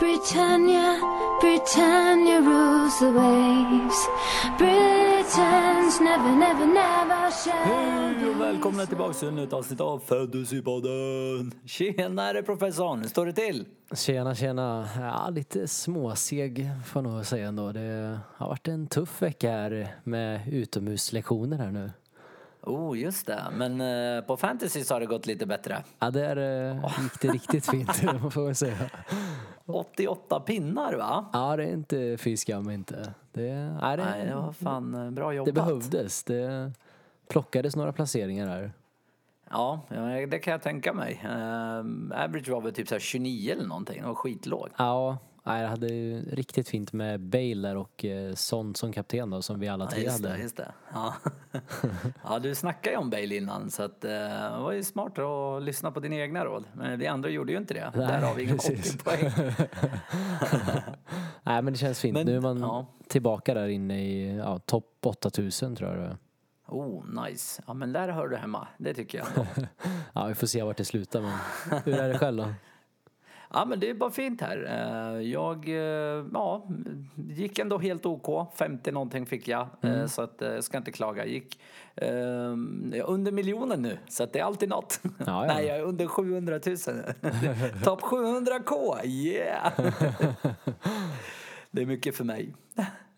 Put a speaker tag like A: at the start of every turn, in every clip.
A: Britannia, Britannia rules the waves. Britons never, never, never shall
B: Hej och välkomna tillbaka till ett nytt avsnitt av Fantasypodden! Tjenare professorn, hur står det till?
C: Tjena, tjena. Ja, lite småseg får jag nog säga ändå. Det har varit en tuff vecka här med utomhuslektioner här nu.
B: Oh, just det. Men eh, på fantasy så har det gått lite bättre.
C: Ja, där eh, gick det riktigt fint, får väl säga.
B: 88 pinnar va?
C: Ja, det är inte fy skam inte. Det, nej, det,
B: Nej, det var fan eh, bra jobbat.
C: det behövdes. Det plockades några placeringar här.
B: Ja, det kan jag tänka mig. Uh, average var väl typ så här 29 eller någonting. Det var skitlågt.
C: Ja, nej, jag hade ju riktigt fint med där och eh, Son som kapten då, som vi alla
B: Ja,
C: tre
B: just det,
C: hade.
B: just det. Ja. ja, du snackade ju om Bale innan så att, eh, det var ju smart att lyssna på dina egna råd. Men vi andra gjorde ju inte det.
C: Nej,
B: Där har vi inga 80
C: precis.
B: poäng.
C: Nej, men det känns fint.
B: Men,
C: nu är man
B: ja.
C: tillbaka där inne i ja, topp 8000 tror jag det är.
B: Oh, nice. Ja, men där hör du hemma. Det tycker jag.
C: Ja, vi får se vart det slutar men hur är det själv då?
B: Ja, men det är bara fint här. Eh, Jag, eh, ja, gick ändå helt OK. 50 någonting fick jag, eh, så att jag ska inte klaga. Gick jag är under miljonen nu, så det är alltid något.
C: ja.
B: Nej, jag är under 700 000. Topp 700k, yeah! det är mycket för mig.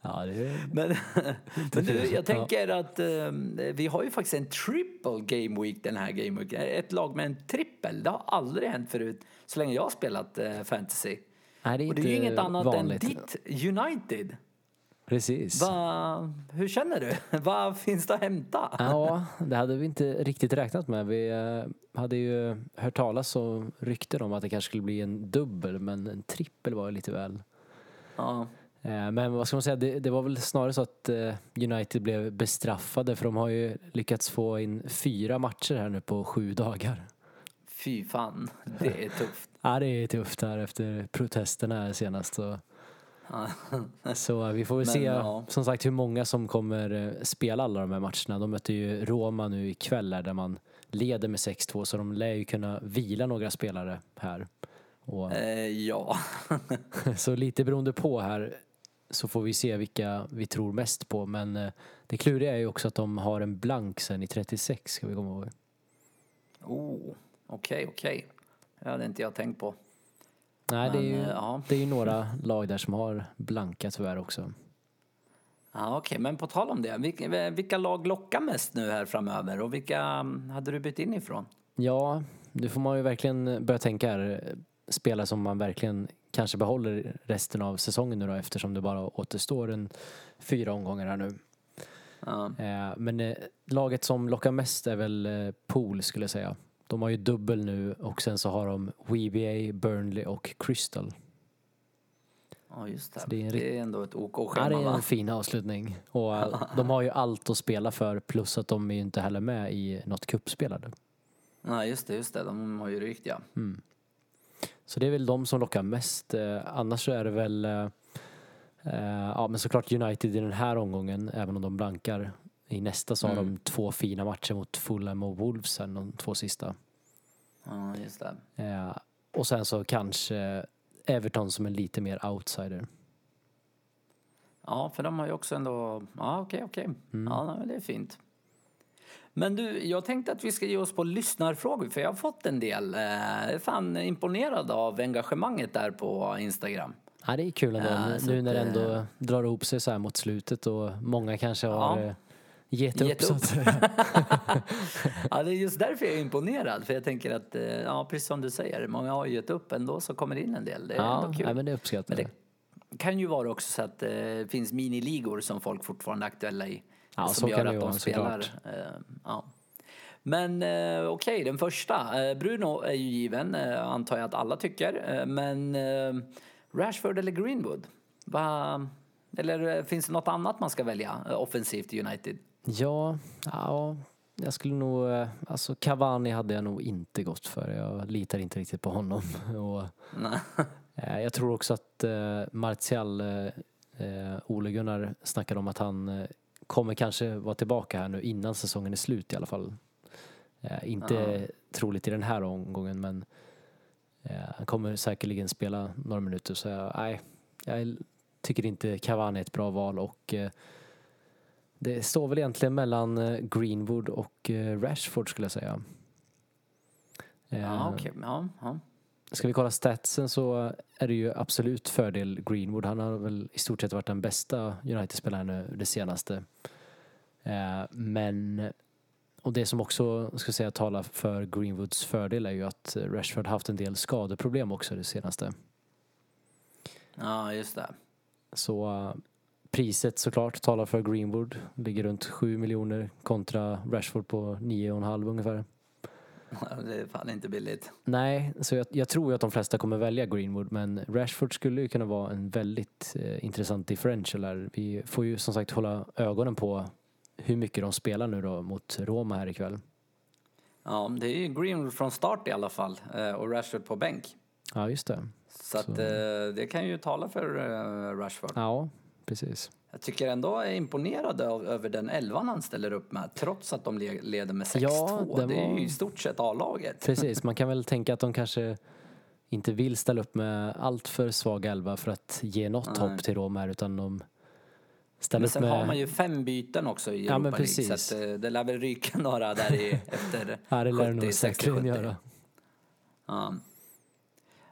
C: Ja, är...
B: Men, men du, jag
C: Ja.
B: tänker att eh, vi har ju faktiskt en triple game week den här game week. Ett lag med en trippel. Det har aldrig hänt förut så länge jag har spelat eh, fantasy.
C: Nej, det är
B: Och det är ju inget annat
C: vanligt.
B: än ditt United.
C: Precis.
B: Va, hur känner du? Vad finns det att hämta?
C: Ja, det hade vi inte riktigt räknat med. Vi eh, hade ju hört talas om rykten om att det kanske skulle bli en dubbel, men en trippel var ju lite väl.
B: Ja,
C: Men vad ska man säga, det, det var väl snarare så att eh, United blev bestraffade för de har ju lyckats få in fyra matcher här nu på sju dagar.
B: fy fan, det är tufft.
C: Ja, det är tufft här efter protesterna här senast. Så, så vi får väl
B: Men,
C: se
B: ja.
C: som sagt hur många som kommer eh, spela alla de här matcherna. De möter ju Roma nu ikväll här, där man leder med 6-2 så de lär ju kunna vila några spelare här. Och,
B: Eh, ja.
C: så lite beroende på här så får vi se vilka vi tror mest på. Men eh, det kluriga är ju också att de har en blank sen i 36 ska vi komma ihåg.
B: Oh, okej, okej. Det hade inte jag tänkt på.
C: Nej, det är,
B: Men,
C: ju,
B: eh, ja.
C: det är ju några lag där som har blanka tyvärr också.
B: Ja, Okej, men på tal om det. Vilka, vilka lag lockar mest nu här framöver och vilka mm, hade du bytt in ifrån?
C: Ja, nu får man ju verkligen börja tänka här. Spelare som man verkligen kanske behåller resten av säsongen nu då eftersom det bara återstår en fyra omgångar här nu.
B: Ja.
C: Eh, Men eh, laget som lockar mest är väl eh, Pool skulle jag säga. De har ju dubbel nu och sen så har de WBA, Burnley och Crystal.
B: Ja, just det.
C: Det är
B: det, är ändå ett
C: Ja,
B: OK-schema,
C: det är en fin avslutning. Och de har ju allt att spela för plus att de är ju inte heller med i något cupspelade.
B: Nej, just det, just det. De har ju rykt, ja.
C: Så det är väl de som lockar mest. Eh, annars så är det väl eh, eh, ja men såklart United i den här omgången även om de blankar. I nästa så har
B: Mm.
C: de två fina matcher mot Fulham och Wolves sen de två sista.
B: Ja, just det.
C: Eh, och sen så kanske Everton som en lite mer outsider.
B: Ja, för de har ju också ändå... Ja, okej, okej.
C: Mm.
B: Ja, det är fint. Men du, jag tänkte att vi ska ge oss på lyssnarfrågor för jag har fått en del. Eh, Jag är fan imponerad av engagemanget där på Instagram.
C: Ja det är kul ändå
B: Ja,
C: nu,
B: så
C: nu när det
B: eh,
C: ändå drar ihop sig så här mot slutet och många kanske har
B: Ja.
C: eh, gett upp.
B: Gett
C: så
B: upp.
C: att säga.
B: Ja, det är just därför jag är imponerad. För jag tänker att, eh, ja, precis som du säger, många har gett upp ändå så kommer det in en del. Det är
C: ja,
B: ändå kul.
C: nej, men det uppskattar jag.
B: det kan ju vara också så att eh, det finns miniligor som folk fortfarande är aktuella i.
C: Ja,
B: som gör att de spelar. Eh, ja. Men eh, okej, den första. Eh, Bruno är ju given, eh, antar jag att alla tycker. Eh, men Rashford eller Greenwood? Va, eller finns det något annat man ska välja offensivt i United?
C: Ja, ja, jag skulle nog, alltså Cavani hade jag nog inte gått för. Jag litar inte riktigt på honom. Och, jag tror också att eh, Martial, eh, Ole Gunnar snackade om att han kommer kanske vara tillbaka här nu innan säsongen är slut i alla fall. Eh, inte
B: Ja.
C: troligt i den här omgången men Eh, han kommer säkerligen spela några minuter så jag, nej, jag tycker inte Cavani är ett bra val och eh, det står väl egentligen mellan eh, Greenwood och eh, Rashford skulle jag säga.
B: Ja,
C: Eh,
B: okej. Ja, ja.
C: Ska vi kolla statsen så är det ju absolut fördel Greenwood. Han har väl i stort sett varit den bästa United-spelaren nu det senaste. Eh, men, och det som också ska säga talar för Greenwoods fördel är ju att Rashford haft en del skadeproblem också det senaste.
B: ja, just det.
C: Så eh, priset såklart talar för Greenwood. Ligger runt 7 miljoner kontra Rashford på 9,5 ungefär.
B: Det är fan inte billigt.
C: Nej, så jag, jag tror ju att de flesta kommer välja Greenwood men Rashford skulle ju kunna vara en väldigt eh, intressant differential här. Vi får ju som sagt hålla ögonen på hur mycket de spelar nu då mot Roma här ikväll.
B: Ja, det är ju Greenwood från start i alla fall eh, och Rashford på bänk.
C: Ja, just det.
B: Så, att
C: Så-
B: eh, det kan ju tala för eh, Rashford.
C: Ja, precis.
B: Jag tycker ändå jag är imponerad över den elvan han ställer upp med trots att de le- leder med 6-2.
C: Ja, det
B: Det är
C: var-
B: ju i stort sett A-laget.
C: Precis, man kan väl tänka att de kanske inte vill ställa upp med allt för svag elva för att ge något
B: Nej.
C: hopp till Roma här utan de ställer
B: Men
C: upp
B: sen
C: med...
B: har man ju fem byten också i
C: Ja,
B: Europa
C: men
B: League så att, eh, det lär väl ryka några där i, efter
C: Ja, det lär det
B: 70,
C: nog
B: 60,
C: säkerligen
B: 70.
C: göra.
B: Ja.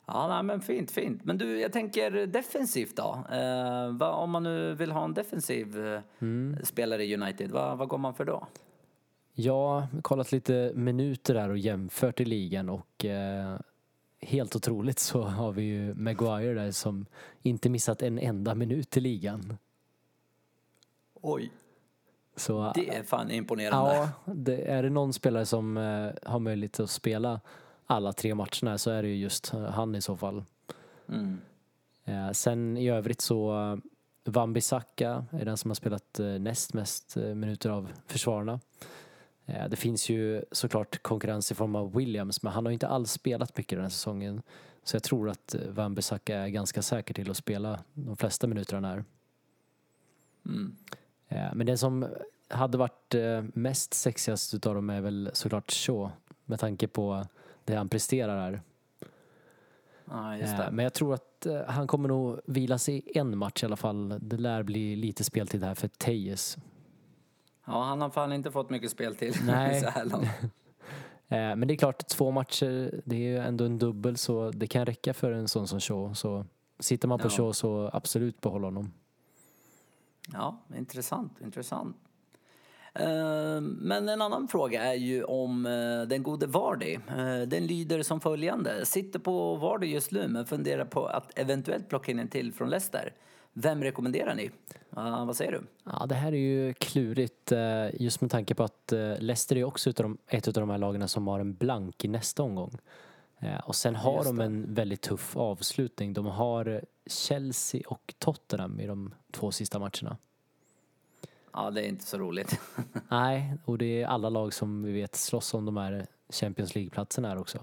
B: Ja, nej, men fint, fint. Men du, jag tänker defensivt då. Eh, vad, om man nu vill ha en defensiv eh,
C: Mm.
B: spelare i United, vad, vad går man för då?
C: Ja, kollat lite minuter där och jämfört i ligan och eh, helt otroligt så har vi ju Maguire där som inte missat en enda minut i ligan.
B: Oj.
C: Så
B: Det är fan imponerande.
C: ja, det, är det någon spelare som eh, har möjlighet att spela alla tre matcherna så är det ju just eh, han i så fall.
B: Mm.
C: Eh, sen i övrigt så uh, Wan-Bissaka är den som har spelat eh, näst mest eh, minuter av försvararna. Eh, det finns ju såklart konkurrens i form av Williams men han har ju inte alls spelat mycket den här säsongen. Så jag tror att eh, Wan-Bissaka är ganska säker till att spela de flesta minuterna här.
B: Mm.
C: Eh, men den som hade varit eh, mest sexigast utav dem är väl såklart Shaw med tanke på det han presterar här.
B: Just
C: Eh. Men jag tror att eh, han kommer nog vila sig en match i alla fall. Det lär bli lite speltid här för Tejes.
B: Ja, han har fan inte fått mycket spel till
C: Nej.
B: så här långt.
C: Eh, Men det är klart, två matcher, det är ju ändå en dubbel så det kan räcka för en sån som Shaw. Så sitter man på
B: Ja.
C: Shaw så absolut behåll honom.
B: Ja, intressant, intressant. Eh, Men en annan fråga är ju om eh, den gode Vardy. Eh, Den lyder som följande. Sitter på Vardy just nu men funderar på att eventuellt plocka in en till från Leicester. Vem rekommenderar ni? Uh, vad säger du?
C: Ja, det här är ju klurigt eh, just med tanke på att Leicester är också ett av de här lagen som har en blank i nästa omgång. Och sen har de en väldigt tuff avslutning. De har Chelsea och Tottenham i de två sista matcherna.
B: Ja, det är inte så roligt.
C: Nej, och det är alla lag som vi vet slåss om de här Champions League-platserna här också.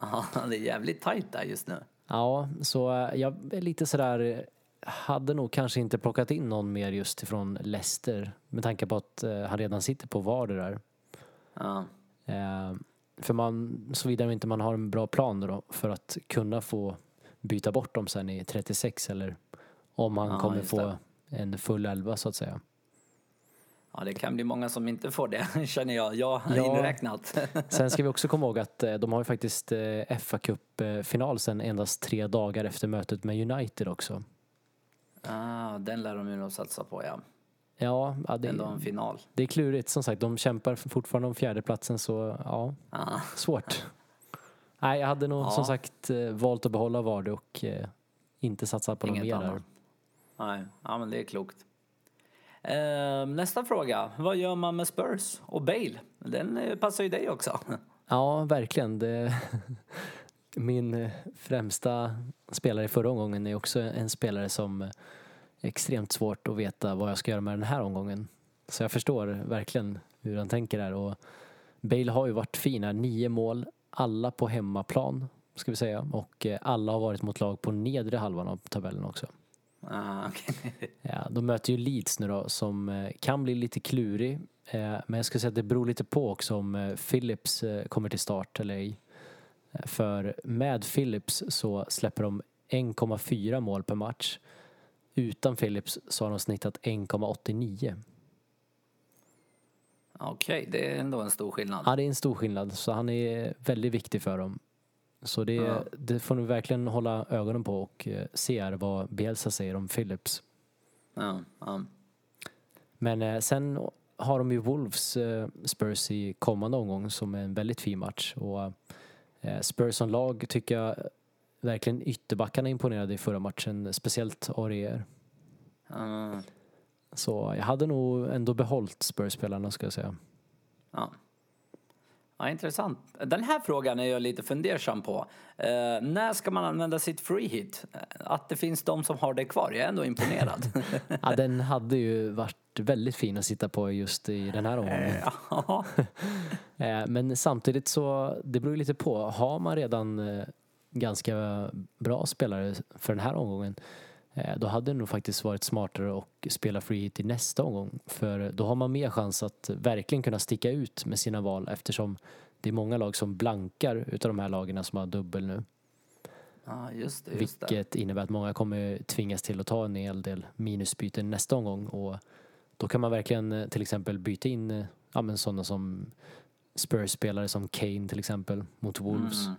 B: Ja, det är jävligt tajt där just nu.
C: Ja, så eh, jag är lite sådär, hade nog kanske inte plockat in någon mer just ifrån Leicester med tanke på att eh, han redan sitter på Vardy där.
B: Ja,
C: Eh, för man, såvida inte man har en bra plan då för att kunna få byta bort dem sen i 36 eller om han
B: Ja,
C: kommer få
B: det.
C: en full elva så att säga.
B: Ja, det kan bli många som inte får det, känner jag. Jag
C: Ja.
B: inräknat.
C: Sen ska vi också komma ihåg att eh, de har ju faktiskt eh, fa Cup-final sen endast tre dagar efter mötet med United också.
B: ah, den lär de ju nog satsa på, ja.
C: Ja, ja det,
B: Ändå en final.
C: det är klurigt som sagt. De kämpar fortfarande om fjärdeplatsen så ja,
B: Ah.
C: svårt. Nej, jag hade nog
B: Ja.
C: som sagt eh, valt att behålla Vardy och inte satsa på något
B: Inget
C: mer där.
B: Nej, ja, men det är klokt. Ehm, nästa fråga. Vad gör man med Spurs och Bale? Den eh, passar ju dig också.
C: Ja, verkligen. Det, min eh, främsta spelare i förra omgången är också en spelare som är extremt svårt att veta vad jag ska göra med den här omgången. Så jag förstår verkligen hur han tänker där. Och Bale har ju varit fin här. Nio mål, alla på hemmaplan ska vi säga. Och alla har varit mot lag på nedre halvan av tabellen också.
B: Ah, okej.
C: Ja, de möter ju Leeds nu då som eh, kan bli lite klurig. Eh, men jag skulle säga att det beror lite på också om eh, Phillips kommer till start eller ej. För med Phillips så släpper de 1,4 mål per match. Utan Phillips så har de snittat 1,89.
B: Okej, det är ändå en stor skillnad.
C: Ja, det är en stor skillnad. Så han är väldigt viktig för dem. Så det,
B: Ja.
C: det får ni verkligen hålla ögonen på och eh, se vad Bielsa säger om Phillips.
B: Ja, ja.
C: Men eh, sen har de ju Wolves eh, Spurs i kommande omgång som är en väldigt fin match. Och Spurs som lag tycker jag verkligen ytterbackarna imponerade i förra matchen, speciellt Aurier.
B: Ja,
C: Så jag hade nog ändå behållit Spurs-spelarna ska jag säga.
B: ja. Ja, intressant. Den här frågan är jag lite fundersam på. Eh, när ska man använda sitt free hit? Eh, Att det finns de som har det kvar, jag är ändå imponerad.
C: Ja, den hade ju varit väldigt fin att sitta på just i den här omgången.
B: ja.
C: Eh, Men samtidigt så, det beror ju lite på. Har man redan eh, ganska bra spelare för den här omgången eh, då hade det nog faktiskt varit smartare att spela free hit i nästa omgång. För då har man mer chans att verkligen kunna sticka ut med sina val eftersom det är många lag som blankar utav de här lagen som har dubbel nu.
B: ja, just det. Just det.
C: Vilket innebär att många kommer tvingas till att ta en hel del minusbyten nästa omgång och då kan man verkligen eh, till exempel byta in eh, ja, men sådana som Spurs-spelare som Kane till exempel mot Wolves.
B: Mm.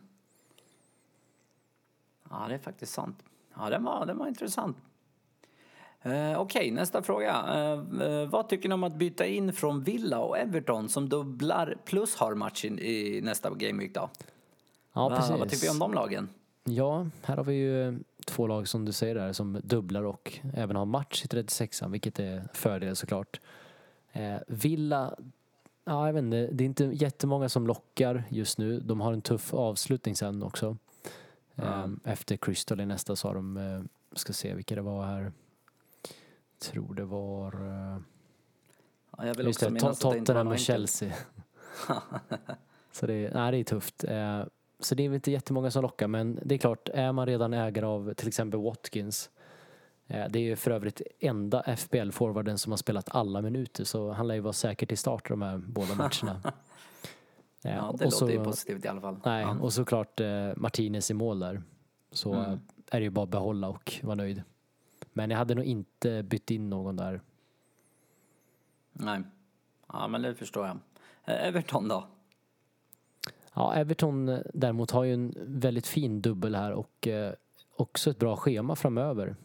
B: Ja, det är faktiskt sant. Ja, den var, den var intressant. Eh, Okej, nästa fråga. Eh, eh, vad tycker ni om att byta in från Villa och Everton som dubblar plus har match i, nästa gameweek då?
C: Ja,
B: Va-
C: precis.
B: Vad tycker vi om de lagen?
C: Ja, här har vi ju två lag som du säger där som dubblar och även har match i 36an vilket är fördel såklart. Eh, Villa, ja jag vet inte, det är inte jättemånga som lockar just nu. De har en tuff avslutning sen också. Eh, efter Crystal i nästa så har de, eh, ska se vilka det var här. Tror det var, eh,
B: Ja, jag vill
C: just
B: också
C: det,
B: minnas
C: Tottenham och. Chelsea. Så det, är- nej, det är tufft. Eh, så det är väl inte jättemånga som lockar men det är klart, är man redan ägare av till exempel Watkins eh, det är ju för övrigt enda FBL-forwarden som har spelat alla minuter så han lär ju vara säker till start de här båda matcherna.
B: Ja, det
C: och så-
B: låter ju positivt i alla fall.
C: Nej,
B: Ja.
C: och såklart eh, Martinez i mål där. Så
B: Mm.
C: eh, är det ju bara att behålla och vara nöjd. Men jag hade nog inte bytt in någon där.
B: Nej. Ja, men det förstår jag. Everton då?
C: Ja, Everton eh, däremot har ju en väldigt fin dubbel här och eh, också ett bra schema framöver.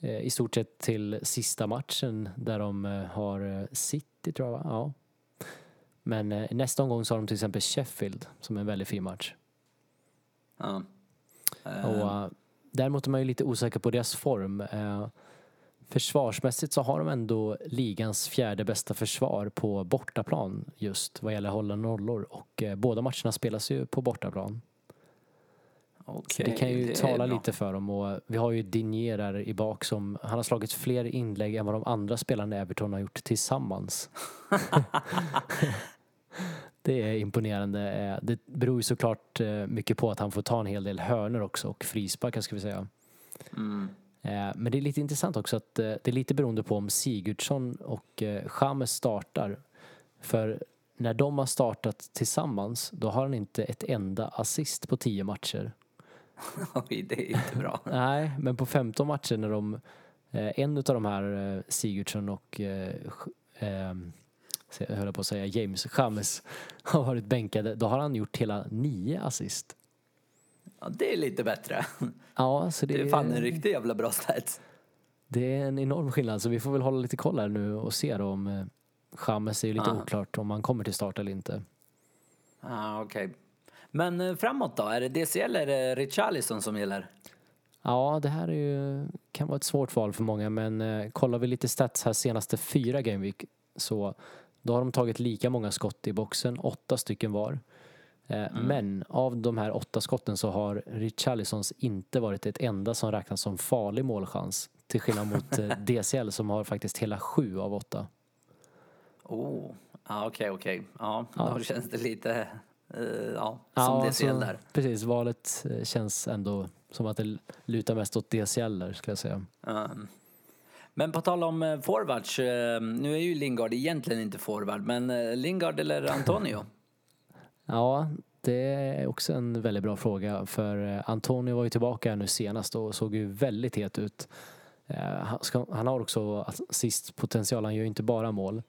C: Eh, I stort sett till sista matchen där de eh, har City tror jag va? Ja. Men eh, nästa omgång så har de till exempel Sheffield som är en väldigt fin match.
B: Ja. Eh,
C: Och, eh, däremot är man ju lite osäker på deras form. Eh, försvarsmässigt så har de ändå ligans fjärde bästa försvar på bortaplan just vad gäller hålla nollor och eh, båda matcherna spelas ju på bortaplan.
B: Okej,
C: det kan ju
B: är
C: tala lite för dem och vi har ju Dinier där i bak som han har slagit fler inlägg än vad de andra spelarna i Everton har gjort tillsammans. det är imponerande. Eh, Det beror ju såklart eh, mycket på att han får ta en hel del hörnor också och frisparkar ska vi säga.
B: Mm.
C: Eh, Men det är lite intressant också att det är lite beroende på om Sigurdsson och James startar. För när de har startat tillsammans då har han inte ett enda assist på tio matcher.
B: Oj, det är inte bra.
C: Nej, men på 15 matcher när de en av de här Sigurdsson och jag höll på att säga James James har varit bänkade, då har han gjort hela nio assist.
B: Ja, det är lite bättre.
C: Ja, så det,
B: Det är fan en riktigt jävla bra stats.
C: det är en enorm skillnad så vi får väl hålla lite koll här nu och se då om eh, James är ju lite
B: Ah.
C: oklart om han kommer till start eller inte.
B: Ah, okej. Men eh, framåt då? Är det DCL eller det Richarlison som gäller?
C: Ja, det här är ju, kan vara ett svårt val för många men eh, kollar vi lite stats här senaste fyra gameweek så då har de tagit lika många skott i boxen, åtta stycken var. Eh, Men av de här åtta skotten så har Richarlisons inte varit ett enda som räknas som farlig målchans till skillnad mot eh, DCL som har faktiskt hela sju av åtta.
B: Oh, okej, okej. Ja,
C: Ja.
B: då känns det lite, eh, ja, som
C: Ja,
B: DCL
C: så-
B: där.
C: Precis, valet känns ändå som att det lutar mest åt DCL där skulle jag säga.
B: Um, men på tal om eh, forwards, eh, nu är ju Lingard egentligen inte forward, men eh, Lingard eller Antonio?
C: Ja, det är också en väldigt bra fråga för Antonio var ju tillbaka nu senast och såg ju väldigt het ut. Han, har också assistpotential, han gör ju inte bara mål.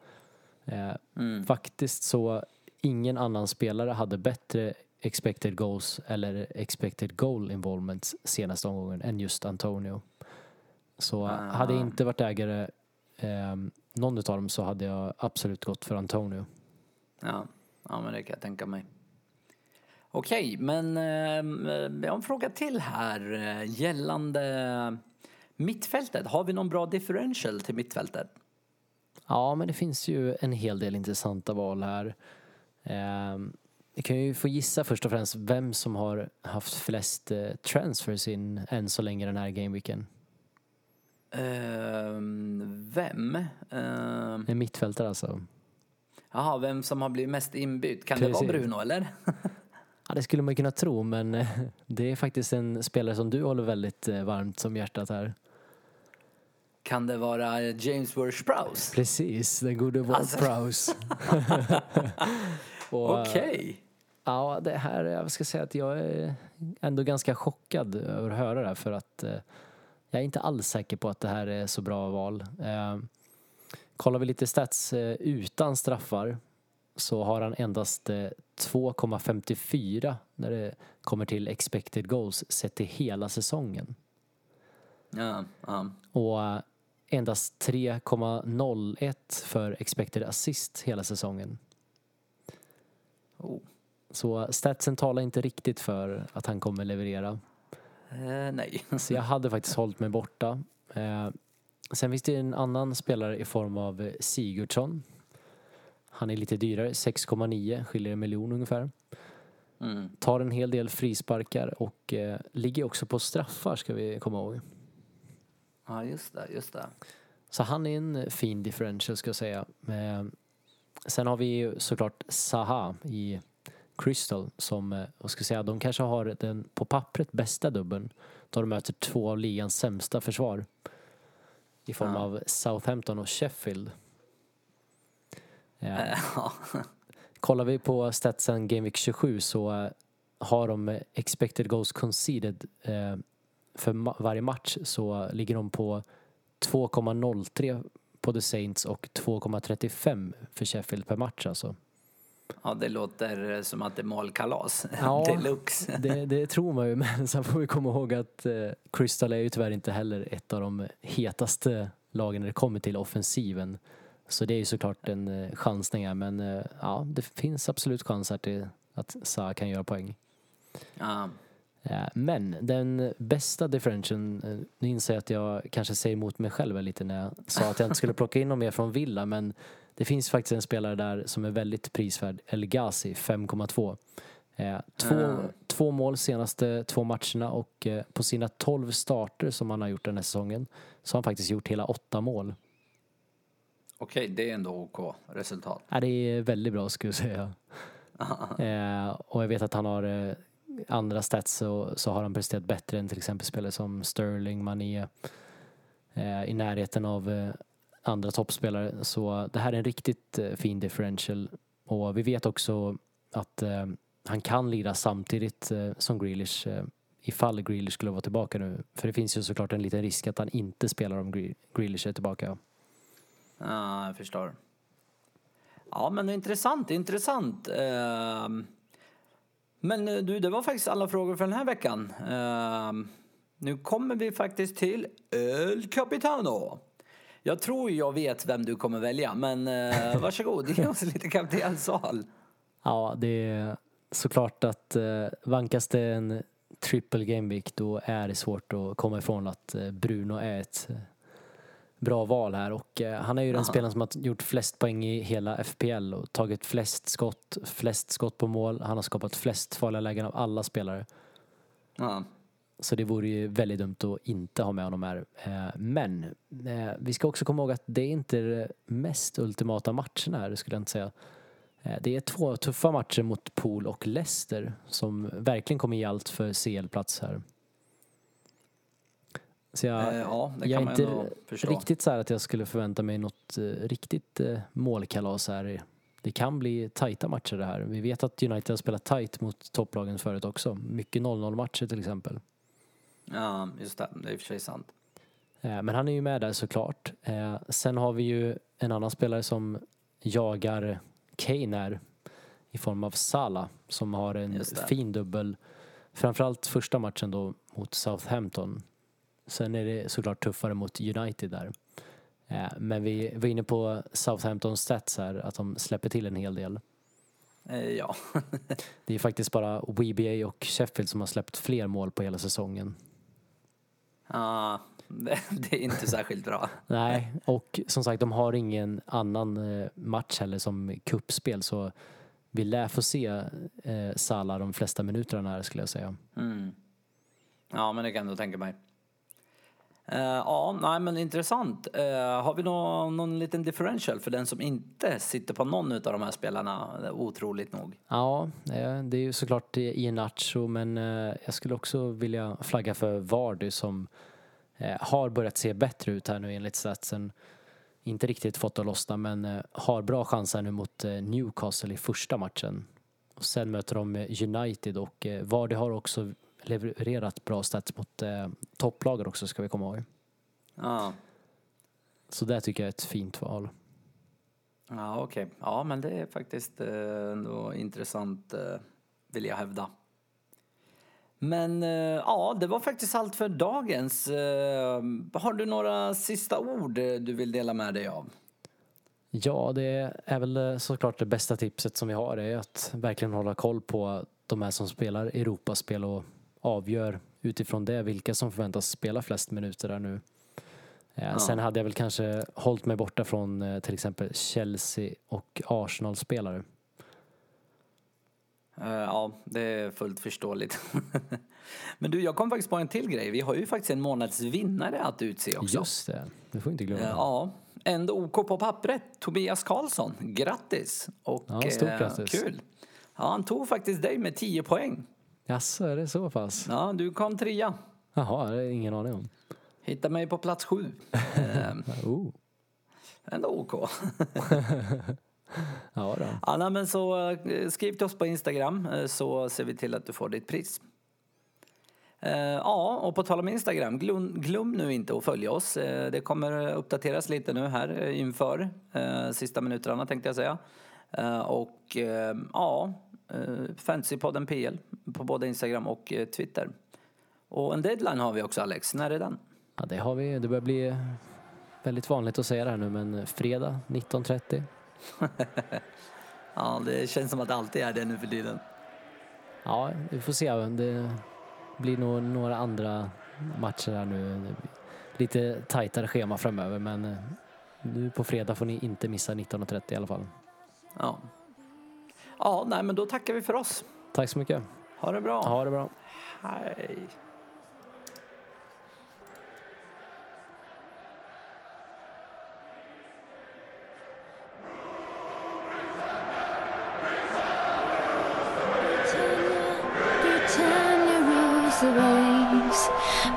B: Mm.
C: Faktiskt så ingen annan spelare hade bättre expected goals eller expected goal involvement senaste omgången än just Antonio. Så
B: Ah.
C: hade jag inte varit ägare eh, någon av dem så hade jag absolut gått för Antonio.
B: Ja, ja men det kan jag tänka mig. Okej, men eh, jag har en fråga till här eh, gällande mittfältet. Har vi någon bra differential till mittfältet?
C: Ja, men det finns ju en hel del intressanta val här. Eh, kan ju få gissa först och främst vem som har haft flest eh, transfers in än så länge den här gameweeken.
B: Ehm, vem? Ehm,
C: En mittfältare alltså.
B: Jaha, vem som har blivit mest inbytt? Kan det
C: Precis.
B: vara Bruno eller?
C: Ja, det skulle man kunna tro, men eh, det är faktiskt en spelare som du håller väldigt eh, varmt som hjärtat här.
B: Kan det vara James Ward-Prowse?
C: Precis, den gode Ward
B: Alltså.
C: Prowse. Eh,
B: Okej.
C: Ja, det här, jag ska säga att jag är ändå ganska chockad över att höra det här för att jag är inte alls säker på att det här är så bra val. Eh, kollar vi lite stats eh, utan straffar så har han endast eh, 2,54 när det kommer till expected goals sett till hela säsongen.
B: Ja, ja.
C: Och eh, endast 3,01 för expected assist hela säsongen.
B: Oh.
C: Så statsen talar inte riktigt för att han kommer leverera.
B: Eh, nej.
C: Så jag hade faktiskt hållit mig borta. Eh, sen finns det en annan spelare i form av eh, Sigurdsson. Han är lite dyrare, 6,9, skiljer en miljon ungefär.
B: Mm.
C: Tar en hel del frisparkar och eh, ligger också på straffar ska vi komma ihåg.
B: Ja, just det, just det.
C: Så han är en fin differential ska jag säga. Eh, sen har vi ju såklart Saha i Crystal som, eh, vad ska jag säga, de kanske har den på pappret bästa dubben då de möter två av ligans sämsta försvar i form
B: Ja.
C: av Southampton och Sheffield. Eh,
B: Eh, ja.
C: Kollar vi på statsen Game Week 27 så eh, har de expected goals conceded för varje match så ligger de på 2,03 på The Saints och 2,35 för Sheffield per match alltså.
B: Ja, det låter som att det är målkalas.
C: Ja.
B: Deluxe.
C: Det, det tror man ju men sen får vi komma ihåg att eh, Crystal är ju tyvärr inte heller ett av de hetaste lagen när det kommer till offensiven. Så det är ju såklart en eh, chansning här men eh, ja, det finns absolut chans här till att Sa kan göra poäng.
B: Ja.
C: Eh, Men den bästa differentialen, eh, nu inser jag att jag kanske säger emot mig själv lite när jag sa att jag inte skulle plocka in någon mer från Villa men det finns faktiskt en spelare där som är väldigt prisvärd, El Ghazi, 5,2. Eh, Två,
B: Ah.
C: två mål senaste två matcherna och på sina 12 starter som han har gjort den här säsongen så har han faktiskt gjort hela åtta mål.
B: Okej, det är ändå OK resultat.
C: Ja, det är väldigt bra skulle jag säga. Eh, och jag vet att han har andra stats så, så har han presterat bättre än till exempel spelare som Sterling, Mané eh, i närheten av eh, andra toppspelare. Så det här är en riktigt eh, fin differential och vi vet också att eh, han kan lira samtidigt eh, som Grealish eh, ifall Grealish skulle vara tillbaka nu. För det finns ju såklart en liten risk att han inte spelar om Grealish är tillbaka.
B: Ja, jag förstår. Ja, men intressant, intressant. Uh... Men eh, du, det var faktiskt alla frågor för den här veckan. Uh, Nu kommer vi faktiskt till El Capitano. Jag tror jag vet vem du kommer välja, men uh, varsågod, ge oss lite kaptensval.
C: Ja, det är såklart att uh, vankas det en triple game week då är det svårt att komma ifrån att Bruno är ett bra val här och eh, han är ju den
B: Aha.
C: spelaren som har gjort flest poäng i hela FPL och tagit flest skott, flest skott på mål. Han har skapat flest farliga lägen av alla spelare.
B: Ja.
C: Så det vore ju väldigt dumt att inte ha med honom här. Eh, Men eh, vi ska också komma ihåg att det är inte de mest ultimata matcherna här, skulle jag inte säga. Eh, Det är två tuffa matcher mot Pool och Leicester som verkligen kommer ge allt för CL-plats här. Så jag,
B: Eh, ja,
C: jag
B: kan
C: är inte riktigt så här att jag skulle förvänta mig något eh, riktigt eh, målkalas här. Det kan bli tajta matcher det här. Vi vet att United har spelat tajt mot topplagen förut också. Mycket 0-0 matcher till exempel.
B: Ja, just det. Det är i och för sig sant.
C: Eh, Men han är ju med där såklart. Sen har vi ju en annan spelare som jagar Kane här i form av Salah som har en fin dubbel. Framförallt första matchen då mot Southampton. Sen är det såklart tuffare mot United där. Eh, Men vi var inne på Southamptons stats här, att de släpper till en hel del.
B: Eh, Ja.
C: Det är faktiskt bara WBA och Sheffield som har släppt fler mål på hela säsongen.
B: ja det, är inte särskilt bra.
C: Nej, och som sagt de har ingen annan eh, match heller som kuppspel så vi lär få se eh, Salah de flesta minuterna här skulle jag säga.
B: Mm. Ja, men det kan jag tänka mig. Uh, ja, nej men intressant. Uh, har vi nå, någon liten differential för den som inte sitter på någon av de här spelarna? Otroligt nog.
C: Ja, eh, det är ju såklart Iheanacho men uh, jag skulle också vilja flagga för Vardy som har börjat se bättre ut här nu enligt statsen. Inte riktigt fått att lossna men har bra chanser nu mot Newcastle i första matchen. Och sen möter de United och Vardy har också levererat bra stats mot eh, topplagen också ska vi komma ihåg.
B: Ja,
C: Så det tycker jag är ett fint val.
B: ja okej. Ja, men det är faktiskt eh, ändå intressant, eh, vill jag hävda. Men eh, ja, det var faktiskt allt för dagens. Har du några sista ord du vill dela med dig av?
C: Ja, det är väl såklart det bästa tipset som vi har är att verkligen hålla koll på de här som spelar Europaspel och avgör utifrån det vilka som förväntas spela flest minuter där nu. Eh, Sen hade jag väl kanske hållit mig borta från eh, till exempel Chelsea och Arsenal-spelare.
B: Eh, Ja, det är fullt förståeligt. Men du, jag kom faktiskt på en till grej. Vi har ju faktiskt en månads vinnare att utse också.
C: Just det, det får inte glömma.
B: Ja, ändå OK på pappret. Tobias Karlsson, grattis! Och,
C: Ja, stort
B: eh,
C: grattis.
B: Kul! Ja, han tog faktiskt dig med 10 poäng.
C: Jaså, är det så pass?
B: Ja, du kom trea.
C: Jaha, det jag ingen aning om.
B: Hittade mig på plats sju. Eh,
C: Oh.
B: ändå OK.
C: Ja, då.
B: Ja, nej, men så eh, skriv till oss på Instagram eh, så ser vi till att du får ditt pris. Ja, och på tal om Instagram, glöm, glöm nu inte att följa oss. Det kommer uppdateras lite nu här inför sista minuterna tänkte jag säga. Och ja, Fantasypodden PL på både Instagram och eh, Twitter. Och en deadline har vi också Alex, när är den?
C: Ja, det har vi. Det börjar bli väldigt vanligt att säga det här nu, men fredag 19.30.
B: Ja, det känns som att det alltid är det nu för tiden.
C: Ja, vi får se. Det blir nog några andra matcher här nu. Lite tajtare schema framöver, men eh, nu på fredag får ni inte missa 19.30 i alla fall.
B: Ja. Ja, nej men då tackar vi för oss.
C: Tack så mycket.
B: Ha det bra.
C: Ha det bra.
B: Hej.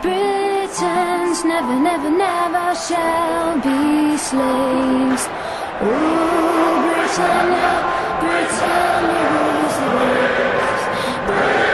A: Britons never, never, never shall be slaves. Oh, Britannia, Britannia rules the waves.